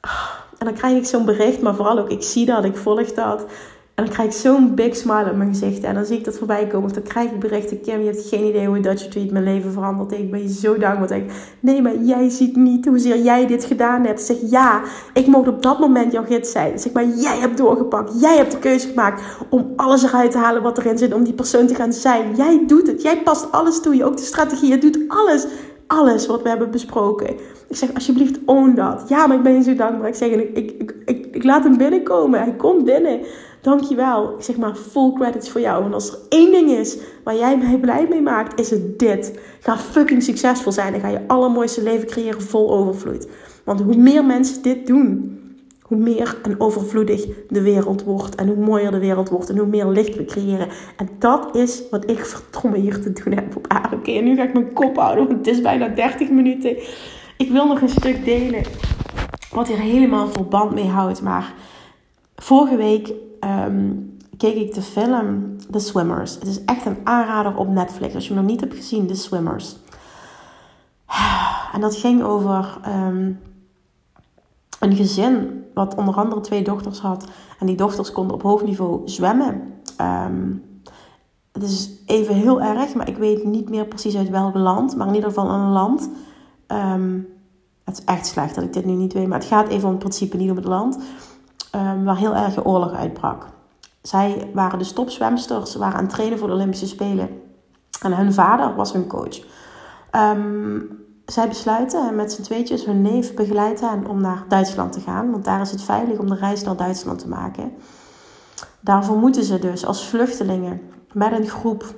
Oh, en dan krijg ik zo'n bericht, maar vooral ook, ik zie dat, ik volg dat. En dan krijg ik zo'n big smile op mijn gezicht. En dan zie ik dat voorbij komen. Of dan krijg ik berichten. Kim, je hebt geen idee hoe Dutch Tweet mijn leven veranderd Ik ben je zo dankbaar. Ik, nee, maar jij ziet niet hoezeer jij dit gedaan hebt. Zeg ja, ik mocht op dat moment jouw gids zijn. Zeg maar, jij hebt doorgepakt. Jij hebt de keuze gemaakt om alles eruit te halen wat erin zit. Om die persoon te gaan zijn. Jij doet het. Jij past alles toe. Je ook de strategie. Je doet alles. alles wat we hebben besproken. Ik zeg, alsjeblieft, own dat. Ja, maar ik ben je zo dankbaar. Ik zeg, ik, ik, ik, laat hem binnenkomen. Hij komt binnen. Dankjewel. Ik zeg maar, full credits voor jou. Want als er één ding is waar jij mij blij mee maakt, is het dit. Ga fucking succesvol zijn. Dan ga je allermooiste leven creëren vol overvloed. Want hoe meer mensen dit doen, hoe meer en overvloedig de wereld wordt. En hoe mooier de wereld wordt. En hoe meer licht we creëren. En dat is wat ik verdomme hier te doen heb op aarde. Oké, en nu ga ik mijn kop houden. Want het is bijna 30 minuten. Ik wil nog een stuk delen. Wat hier helemaal verband mee houdt. Maar vorige week ehm, keek ik de film The Swimmers. Het is echt een aanrader op Netflix. Als je hem nog niet hebt gezien, The Swimmers. En dat ging over... Ehm, een gezin wat onder andere twee dochters had. En die dochters konden op hoog niveau zwemmen. Um, het is even heel erg, maar ik weet niet meer precies uit welk land. Maar in ieder geval een land. Ehm, het is echt slecht dat ik dit nu niet weet. Maar het gaat even om het principe, niet om het land. Um, waar heel erg oorlog uitbrak. Zij waren de stopzwemsters, waren aan het trainen voor de Olympische Spelen. En hun vader was hun coach. Um, zij besluiten met z'n tweetjes, hun neef begeleidt hen om naar Duitsland te gaan. Want daar is het veilig om de reis naar Duitsland te maken. Daarvoor moeten ze dus als vluchtelingen met een groep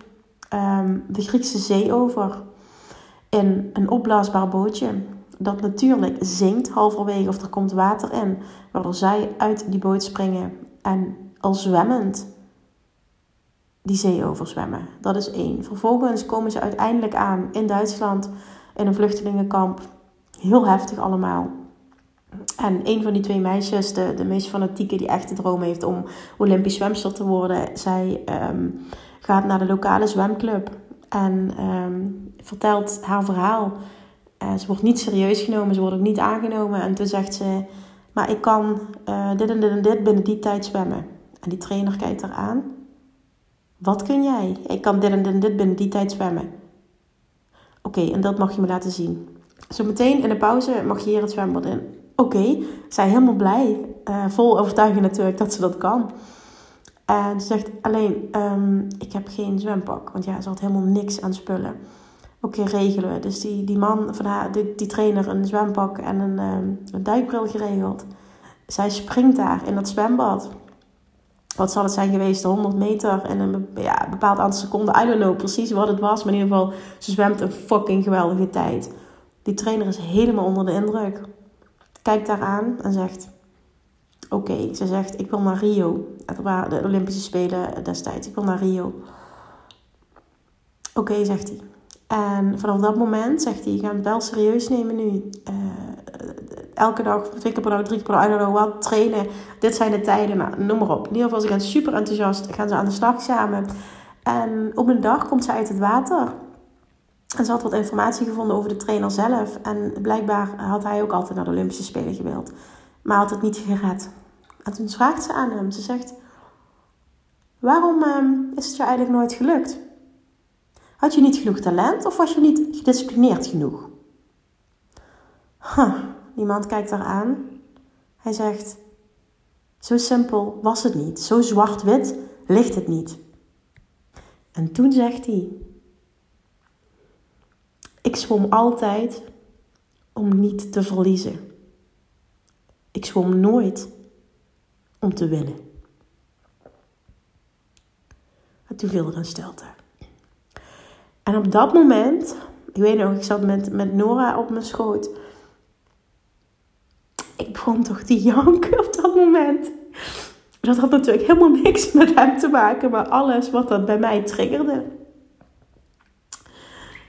um, de Griekse zee over. In een opblaasbaar bootje. Dat natuurlijk zinkt halverwege of er komt water in. Waardoor zij uit die boot springen en al zwemmend die zee overzwemmen. Dat is één. Vervolgens komen ze uiteindelijk aan in Duitsland in een vluchtelingenkamp. Heel heftig allemaal. En een van die twee meisjes, de, de meest fanatieke die echt de droom heeft om Olympisch zwemster te worden, zij ehm, gaat naar de lokale zwemclub en ehm, vertelt haar verhaal. Uh, ze wordt niet serieus genomen, ze wordt ook niet aangenomen. En toen zegt ze, maar ik kan uh, dit en dit en dit binnen die tijd zwemmen. En die trainer kijkt haar aan. Wat kun jij? Ik kan dit en dit en dit binnen die tijd zwemmen. Oké, en dat mag je me laten zien. Zometeen in de pauze mag je hier het zwembad in. Oké, okay, zij helemaal blij. Uh, vol overtuiging natuurlijk dat ze dat kan. En ze zegt alleen, um, ik heb geen zwempak. Want ja, ze had helemaal niks aan spullen. Oké, okay, regelen we. Dus die, die man van haar, die, die trainer, een zwempak en een, um, een duikbril geregeld. Zij springt daar in dat zwembad wat zal het zijn geweest, 100 meter en een ja, bepaald aantal seconden. I don't know precies wat het was, maar in ieder geval, ze zwemt een fucking geweldige tijd. Die trainer is helemaal onder de indruk. Kijkt daar aan en zegt: Oké, ze zegt: Ik wil naar Rio. Het waren de Olympische Spelen destijds. Ik wil naar Rio. Oké, zegt hij. En vanaf dat moment zegt hij: Je gaat het wel serieus nemen nu. Uh, elke dag, twee keer per dag, drie keer per dag, I don't trainen. Dit zijn de tijden, maar noem maar op. In ieder geval, ze gaan super enthousiast, gaan ze aan de slag samen. En op een dag komt ze uit het water. En ze had wat informatie gevonden over de trainer zelf. En blijkbaar had hij ook altijd naar de Olympische Spelen gewild. Maar had het niet gered. En toen vraagt ze aan hem. Ze zegt... Waarom ehm, is het je eigenlijk nooit gelukt? Had je niet genoeg talent of was je niet gedisciplineerd genoeg? Huh. Niemand kijkt haar aan. Hij zegt: Zo simpel was het niet. Zo zwart-wit ligt het niet. En toen zegt hij: Ik zwom altijd om niet te verliezen. Ik zwom nooit om te winnen. En toen viel er een stilte. En op dat moment, ik weet nog, ik zat met, met Nora op mijn schoot ik begon toch te janken op dat moment. Dat had natuurlijk helemaal niks met hem te maken, maar alles wat dat bij mij triggerde.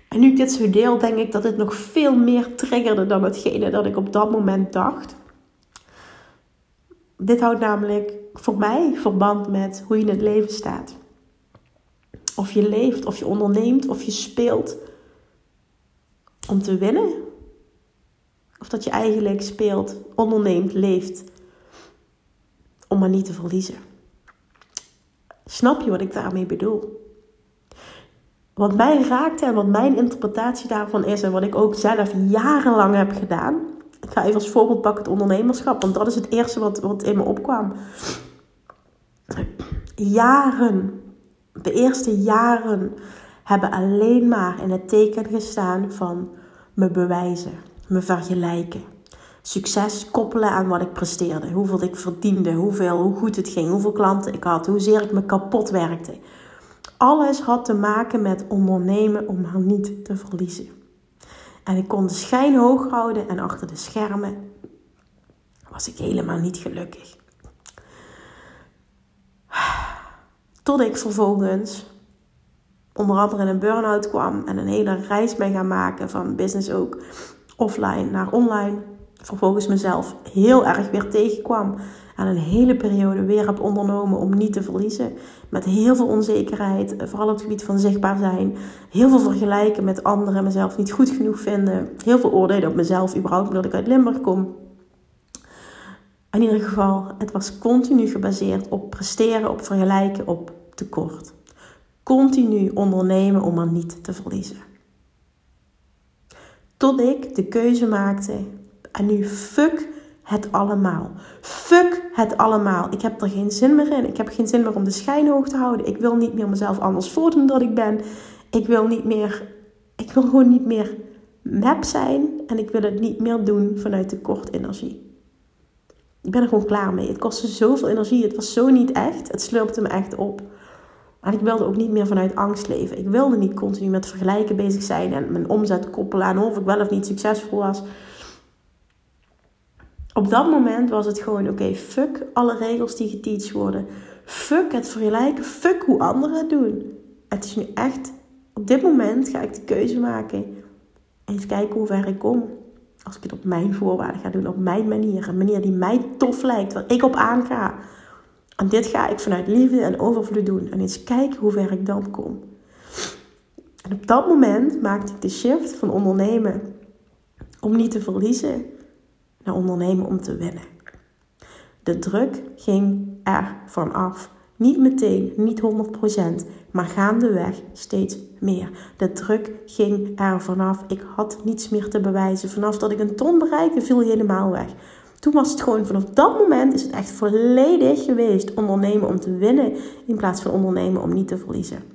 En nu ik dit zo deel, denk ik dat het nog veel meer triggerde dan hetgene dat ik op dat moment dacht. Dit houdt namelijk voor mij verband met hoe je in het leven staat. Of je leeft, of je onderneemt, of je speelt om te winnen of dat je eigenlijk speelt, onderneemt, leeft om maar niet te verliezen. Snap je wat ik daarmee bedoel? Wat mij raakte en wat mijn interpretatie daarvan is en wat ik ook zelf jarenlang heb gedaan. Ik ga even als voorbeeld pakken het ondernemerschap, want dat is het eerste wat, wat in me opkwam. Jaren, de eerste jaren, hebben alleen maar in het teken gestaan van me bewijzen, me vergelijken. Succes koppelen aan wat ik presteerde, hoeveel ik verdiende, hoeveel, hoe goed het ging, hoeveel klanten ik had, hoezeer ik me kapot werkte. Alles had te maken met ondernemen om maar niet te verliezen. En ik kon de schijn hoog houden en achter de schermen was ik helemaal niet gelukkig. Tot ik vervolgens onder andere in een burn-out kwam en een hele reis ben gaan maken van business ook offline naar online. Vervolgens mezelf heel erg weer tegenkwam en een hele periode weer heb ondernomen om niet te verliezen. Met heel veel onzekerheid, vooral op het gebied van zichtbaar zijn. Heel veel vergelijken met anderen, mezelf niet goed genoeg vinden. Heel veel oordelen op mezelf, überhaupt omdat ik uit Limburg kom. In ieder geval, het was continu gebaseerd op presteren, op vergelijken, op tekort. Continu ondernemen om er niet te verliezen. Tot ik de keuze maakte, en nu fuck het allemaal. Fuck het allemaal. Ik heb er geen zin meer in. Ik heb geen zin meer om de schijn hoog te houden. Ik wil niet meer mezelf anders voordoen dan ik ben. Ik wil niet meer. Ik wil gewoon niet meer map zijn. En ik wil het niet meer doen vanuit tekort energie. Ik ben er gewoon klaar mee. Het kostte zoveel energie. Het was zo niet echt. Het slurpte me echt op. En ik wilde ook niet meer vanuit angst leven. Ik wilde niet continu met vergelijken bezig zijn en mijn omzet koppelen aan of ik wel of niet succesvol was. Op dat moment was het gewoon: oké, fuck alle regels die geteacht worden. Fuck het vergelijken. Fuck hoe anderen het doen. Het is nu echt, op dit moment ga ik de keuze maken. Even kijken hoe ver ik kom. Als ik het op mijn voorwaarden ga doen, op mijn manier. Een manier die mij tof lijkt, waar ik op aanga. En dit ga ik vanuit liefde en overvloed doen. En eens kijken hoe ver ik dan kom. En op dat moment maakte ik de shift van ondernemen om niet te verliezen naar ondernemen om te winnen. De druk ging er vanaf. Niet meteen, niet 100%, maar gaandeweg steeds De druk ging er vanaf. Ik had niets meer te bewijzen. Vanaf dat ik een ton bereikte, viel helemaal weg. Toen was het gewoon, vanaf dat moment is het echt volledig geweest ondernemen om te winnen in plaats van ondernemen om niet te verliezen.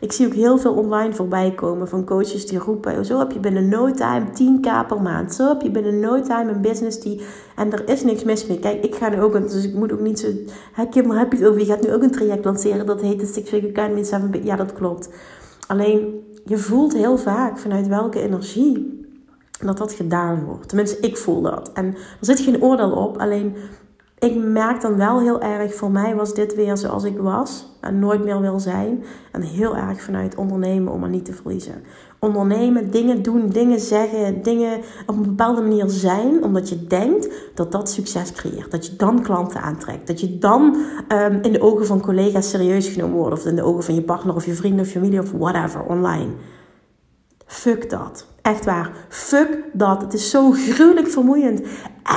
Ik zie ook heel veel online voorbij komen van coaches die roepen: Zo heb je binnen no time 10k per maand. Zo heb je binnen no time een business die. En er is niks mis mee. Kijk, ik ga nu ook. Dus ik moet ook niet zo. Kim, heb je het over? Je gaat nu ook een traject lanceren. Dat heet de Six Figure Academy 7 Ja, dat klopt. Alleen je voelt heel vaak vanuit welke energie dat dat gedaan wordt. Tenminste, ik voel dat. En er zit geen oordeel op. Alleen ik merk dan wel heel erg, voor mij was dit weer zoals ik was en nooit meer wil zijn. En heel erg vanuit ondernemen om er niet te verliezen. Ondernemen, dingen doen, dingen zeggen, dingen op een bepaalde manier zijn, omdat je denkt dat dat succes creëert. Dat je dan klanten aantrekt. Dat je dan um, in de ogen van collega's serieus genomen wordt. Of in de ogen van je partner of je vrienden of familie of whatever online. Fuck dat. Echt waar. Fuck dat. Het is zo gruwelijk vermoeiend.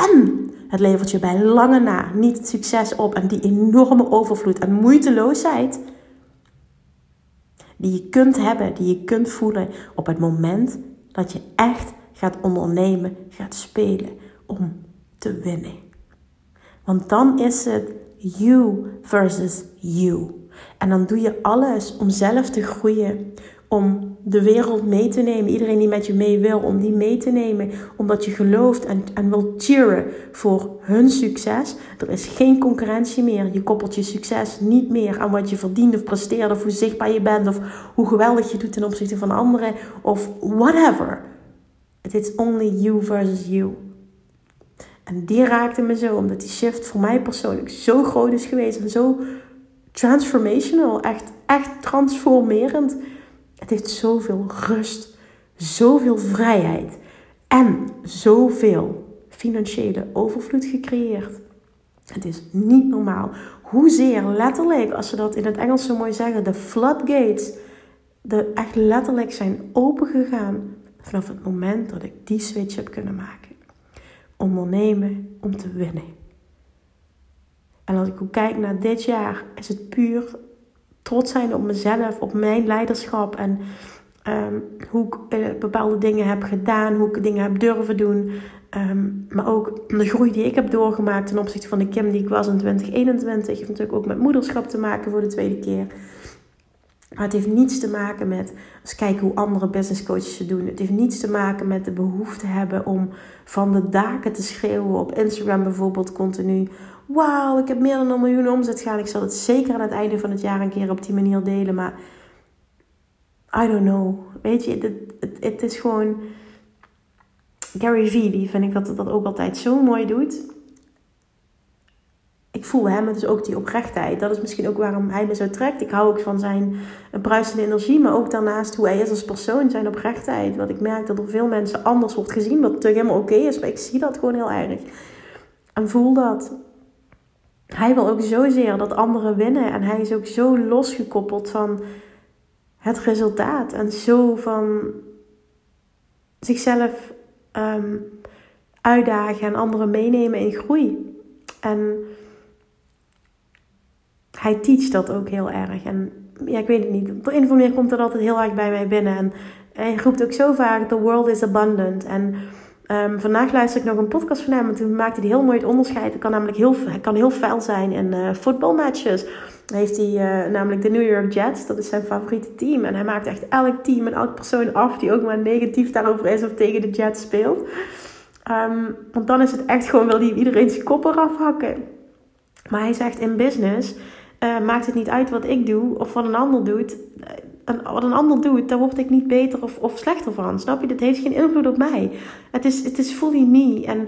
En het levert je bij lange na niet het succes op en die enorme overvloed en moeiteloosheid die je kunt hebben, die je kunt voelen op het moment dat je echt gaat ondernemen, gaat spelen om te winnen. Want dan is het you versus you. En dan doe je alles om zelf te groeien, om de wereld mee te nemen. Iedereen die met je mee wil, om die mee te nemen. Omdat je gelooft en, en wil cheeren voor hun succes. Er is geen concurrentie meer. Je koppelt je succes niet meer aan wat je verdient of presteert. Of hoe zichtbaar je bent. Of hoe geweldig je doet ten opzichte van anderen. Of whatever. It's only you versus you. En die raakte me zo, omdat die shift voor mij persoonlijk zo groot is geweest. En zo transformational. Echt, echt transformerend het heeft zoveel rust, zoveel vrijheid en zoveel financiële overvloed gecreëerd. Het is niet normaal hoezeer letterlijk, als ze dat in het Engels zo mooi zeggen, de floodgates, de echt letterlijk zijn opengegaan vanaf het moment dat ik die switch heb kunnen maken. Ondernemen om te winnen. En als ik ook kijk naar dit jaar, is het puur trots zijn op mezelf, op mijn leiderschap en ehm, hoe ik eh, bepaalde dingen heb gedaan, hoe ik dingen heb durven doen. Ehm, maar ook de groei die ik heb doorgemaakt ten opzichte van de Kim die ik was in 2021. Heeft natuurlijk ook met moederschap te maken voor de tweede keer. Maar het heeft niets te maken met eens kijken hoe andere business coaches het doen. Het heeft niets te maken met de behoefte hebben om van de daken te schreeuwen op Instagram bijvoorbeeld continu. Wauw, ik heb meer dan een miljoen omzet gaan. Ik zal het zeker aan het einde van het jaar een keer op die manier delen. Maar I don't know. Weet je, het, het, het is gewoon. Gary Vee, die vind ik dat dat ook altijd zo mooi doet ik voel hem dus ook die oprechtheid. Dat is misschien ook waarom hij me zo trekt. Ik hou ook van zijn bruisende energie, maar ook daarnaast hoe hij is als persoon, zijn oprechtheid. Want ik merk dat door veel mensen anders wordt gezien, wat natuurlijk helemaal oké is, maar ik zie dat gewoon heel erg. En voel dat. Hij wil ook zozeer dat anderen winnen en hij is ook zo losgekoppeld van het resultaat en zo van zichzelf ehm, uitdagen en anderen meenemen in groei. En hij teacht dat ook heel erg. En ja, ik weet het niet. Op een of andere manier komt dat altijd heel erg bij mij binnen. En hij roept ook zo vaak: The world is abundant. En um, vandaag luister ik nog een podcast van hem. En toen maakte hij heel mooi het onderscheid. Het kan namelijk heel, hij kan heel fel zijn in uh, voetbalmatches. heeft hij uh, namelijk de New York Jets. Dat is zijn favoriete team. En hij maakt echt elk team en elk persoon af die ook maar negatief daarover is of tegen de Jets speelt. Um, want dan is het echt gewoon, wil hij iedereen zijn kop eraf hakken. Maar hij zegt in business uh, maakt het niet uit wat ik doe of wat een ander doet. En wat een ander doet, daar word ik niet beter of, of slechter van. Snap je? Dat heeft geen invloed op mij. Het is, het is fully me. En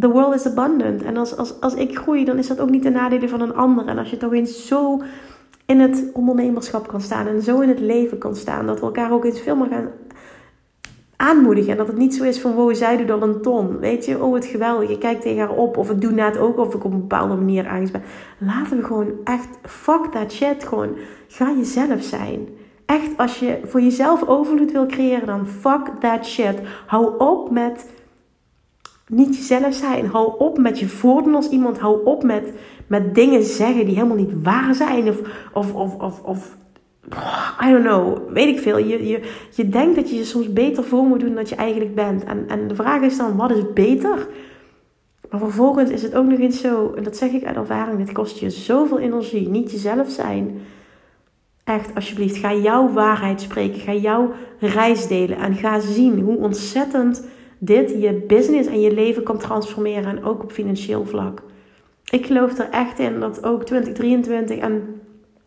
the world is abundant. En als, als, als ik groei, dan is dat ook niet de nadelen van een ander. En als je toch eens zo in het ondernemerschap kan staan en zo in het leven kan staan, dat we elkaar ook eens veel meer gaan aanmoedigen. En dat het niet zo is van, wow, zij doet al een ton. Weet je, oh, het geweldig. Ik kijk tegen haar op. Of ik doe net ook of ik op een bepaalde manier ergens ben. Laten we gewoon echt, fuck that shit. Gewoon, ga jezelf zijn. Echt, als je voor jezelf overvloed wil creëren, dan fuck that shit. Hou op met niet jezelf zijn. Hou op met je voordoen als iemand. Hou op met, met dingen zeggen die helemaal niet waar zijn. Of, of, of, of, of I don't know, weet ik veel. Je, je, je denkt dat je je soms beter voor moet doen dan je eigenlijk bent. En, en de vraag is dan, wat is beter? Maar vervolgens is het ook nog eens zo, en dat zeg ik uit ervaring, dit kost je zoveel energie. Niet jezelf zijn. Echt, alsjeblieft, ga jouw waarheid spreken. Ga jouw reis delen. En ga zien hoe ontzettend dit je business en je leven kan transformeren. En ook op financieel vlak. Ik geloof er echt in dat ook 2023 en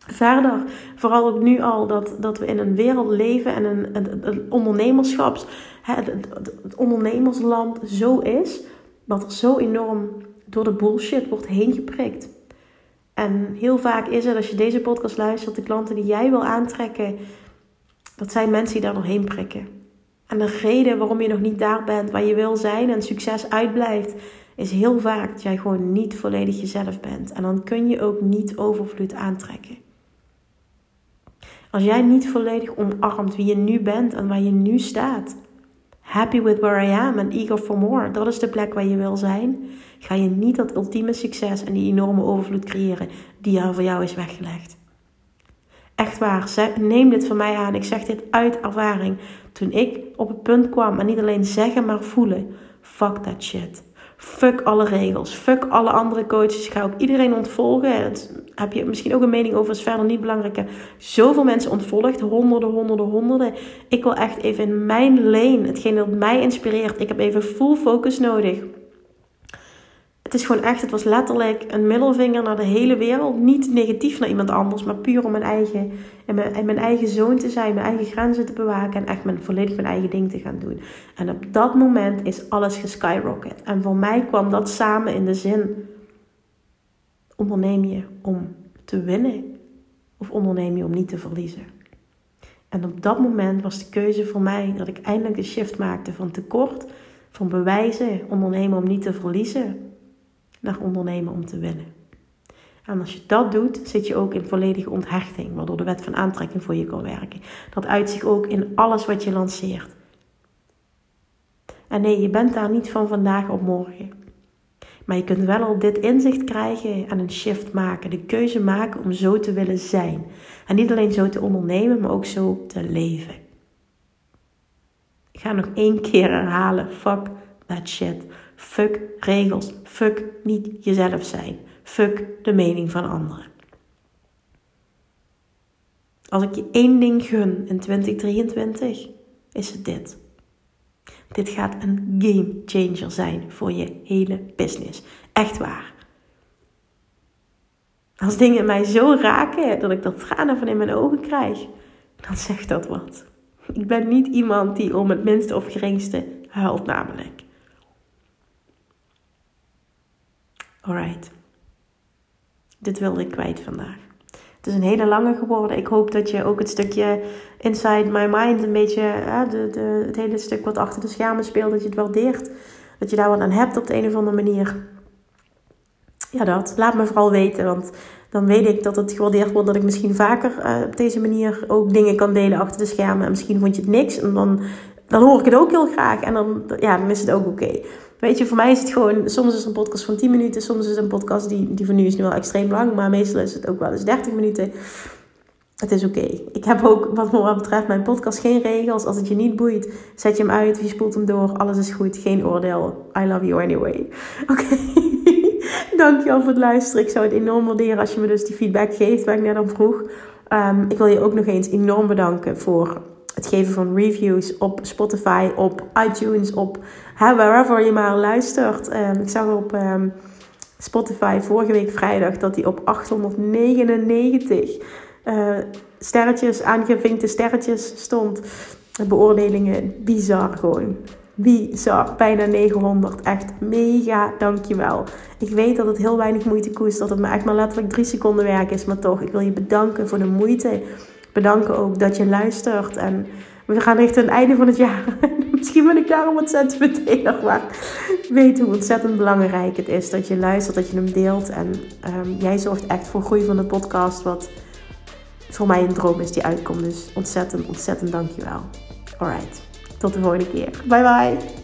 Verder, vooral ook nu al, dat, dat we in een wereld leven en een, een, ondernemerschaps, het, het, ondernemersland zo is, dat er zo enorm door de bullshit wordt heen geprikt. En heel vaak is het, als je deze podcast luistert, de klanten die jij wil aantrekken, dat zijn mensen die daar doorheen prikken. En de reden waarom je nog niet daar bent waar je wil zijn en succes uitblijft, is heel vaak dat jij gewoon niet volledig jezelf bent. En dan kun je ook niet overvloed aantrekken. Als jij niet volledig omarmt wie je nu bent en waar je nu staat. Happy with where I am and eager for more. Dat is de plek waar je wil zijn. Ga je niet dat ultieme succes en die enorme overvloed creëren die er voor jou is weggelegd. Echt waar, neem dit van mij aan. Ik zeg dit uit ervaring. Toen ik op het punt kwam en niet alleen zeggen, maar voelen. Fuck that shit. Fuck alle regels. Fuck alle andere coaches. Ga ook iedereen ontvolgen. Heb je misschien ook een mening over. is verder niet belangrijk. Zoveel mensen ontvolgd. Honderden, honderden, honderden. Ik wil echt even in mijn lane. Hetgeen dat mij inspireert. Ik heb even full focus nodig het is gewoon echt, het was letterlijk een middelvinger naar de hele wereld. Niet negatief naar iemand anders, maar puur om mijn eigen, en mijn, en mijn eigen zoon te zijn, mijn eigen grenzen te bewaken en echt mijn, volledig mijn eigen ding te gaan doen. En op dat moment is alles geskyrocket. En voor mij kwam dat samen in de zin: onderneem je om te winnen of onderneem je om niet te verliezen? En op dat moment was de keuze voor mij dat ik eindelijk de shift maakte van tekort, van bewijzen, ondernemen om niet te verliezen naar ondernemen om te winnen. En als je dat doet, zit je ook in volledige onthechting, waardoor de wet van aantrekking voor je kan werken. Dat uit zich ook in alles wat je lanceert. En nee, je bent daar niet van vandaag op morgen. Maar je kunt wel al dit inzicht krijgen en een shift maken. De keuze maken om zo te willen zijn. En niet alleen zo te ondernemen, maar ook zo te leven. Ik ga nog één keer herhalen. Fuck that shit. Fuck regels. Fuck niet jezelf zijn. Fuck de mening van anderen. Als ik je één ding gun in 2023, is het dit. Dit gaat een game changer zijn voor je hele business. Echt waar. Als dingen mij zo raken dat ik dat tranen van in mijn ogen krijg, dan zegt dat wat. Ik ben niet iemand die om het minste of geringste huilt, namelijk. Alright. Dit wilde ik kwijt vandaag. Het is een hele lange geworden. Ik hoop dat je ook het stukje inside my mind, een beetje hè, de, de, het hele stuk wat achter de schermen speelt, dat je het waardeert. Dat je daar wat aan hebt op de een of andere manier. Ja, dat. Laat me vooral weten, want dan weet ik dat het gewaardeerd wordt. Dat ik misschien vaker uh, op deze manier ook dingen kan delen achter de schermen. En misschien vond je het niks. En dan, dan hoor ik het ook heel graag. En dan, ja, dan is het ook oké. Weet je, voor mij is het gewoon, soms is een podcast van 10 minuten, soms is een podcast die, die voor nu is nu wel extreem lang, maar meestal is het ook wel eens 30 minuten. Het is oké. Ik heb ook, wat me betreft, mijn podcast geen regels. Als het je niet boeit, zet je hem uit, wie spoelt hem door, alles is goed, geen oordeel. I love you anyway. Oké. Dankjewel voor het luisteren. Ik zou het enorm waarderen als je me dus die feedback geeft, waar ik net om vroeg. Um, ik wil je ook nog eens enorm bedanken voor het geven van reviews op Spotify, op iTunes, op wherever je maar luistert. Um, ik zag op um, Spotify vorige week vrijdag dat hij op 899 uh, eh, sterretjes, aangevinkte sterretjes stond. Beoordelingen, bizar gewoon. Bizar, bijna 900. Echt mega, dankjewel. Ik weet dat het heel weinig moeite kost, dat het me echt maar letterlijk drie seconden werk is. Maar toch, ik wil je bedanken voor de moeite bedanken ook dat je luistert. En we gaan richting het einde van het jaar. Misschien ben ik daarom ontzettend meteen maar weet hoe ontzettend belangrijk het is dat je luistert, dat je hem deelt. En um, jij zorgt echt voor groei van de podcast, wat voor mij een droom is die uitkomt. Dus ontzettend, ontzettend dankjewel. Alright, tot de volgende keer. Bye bye.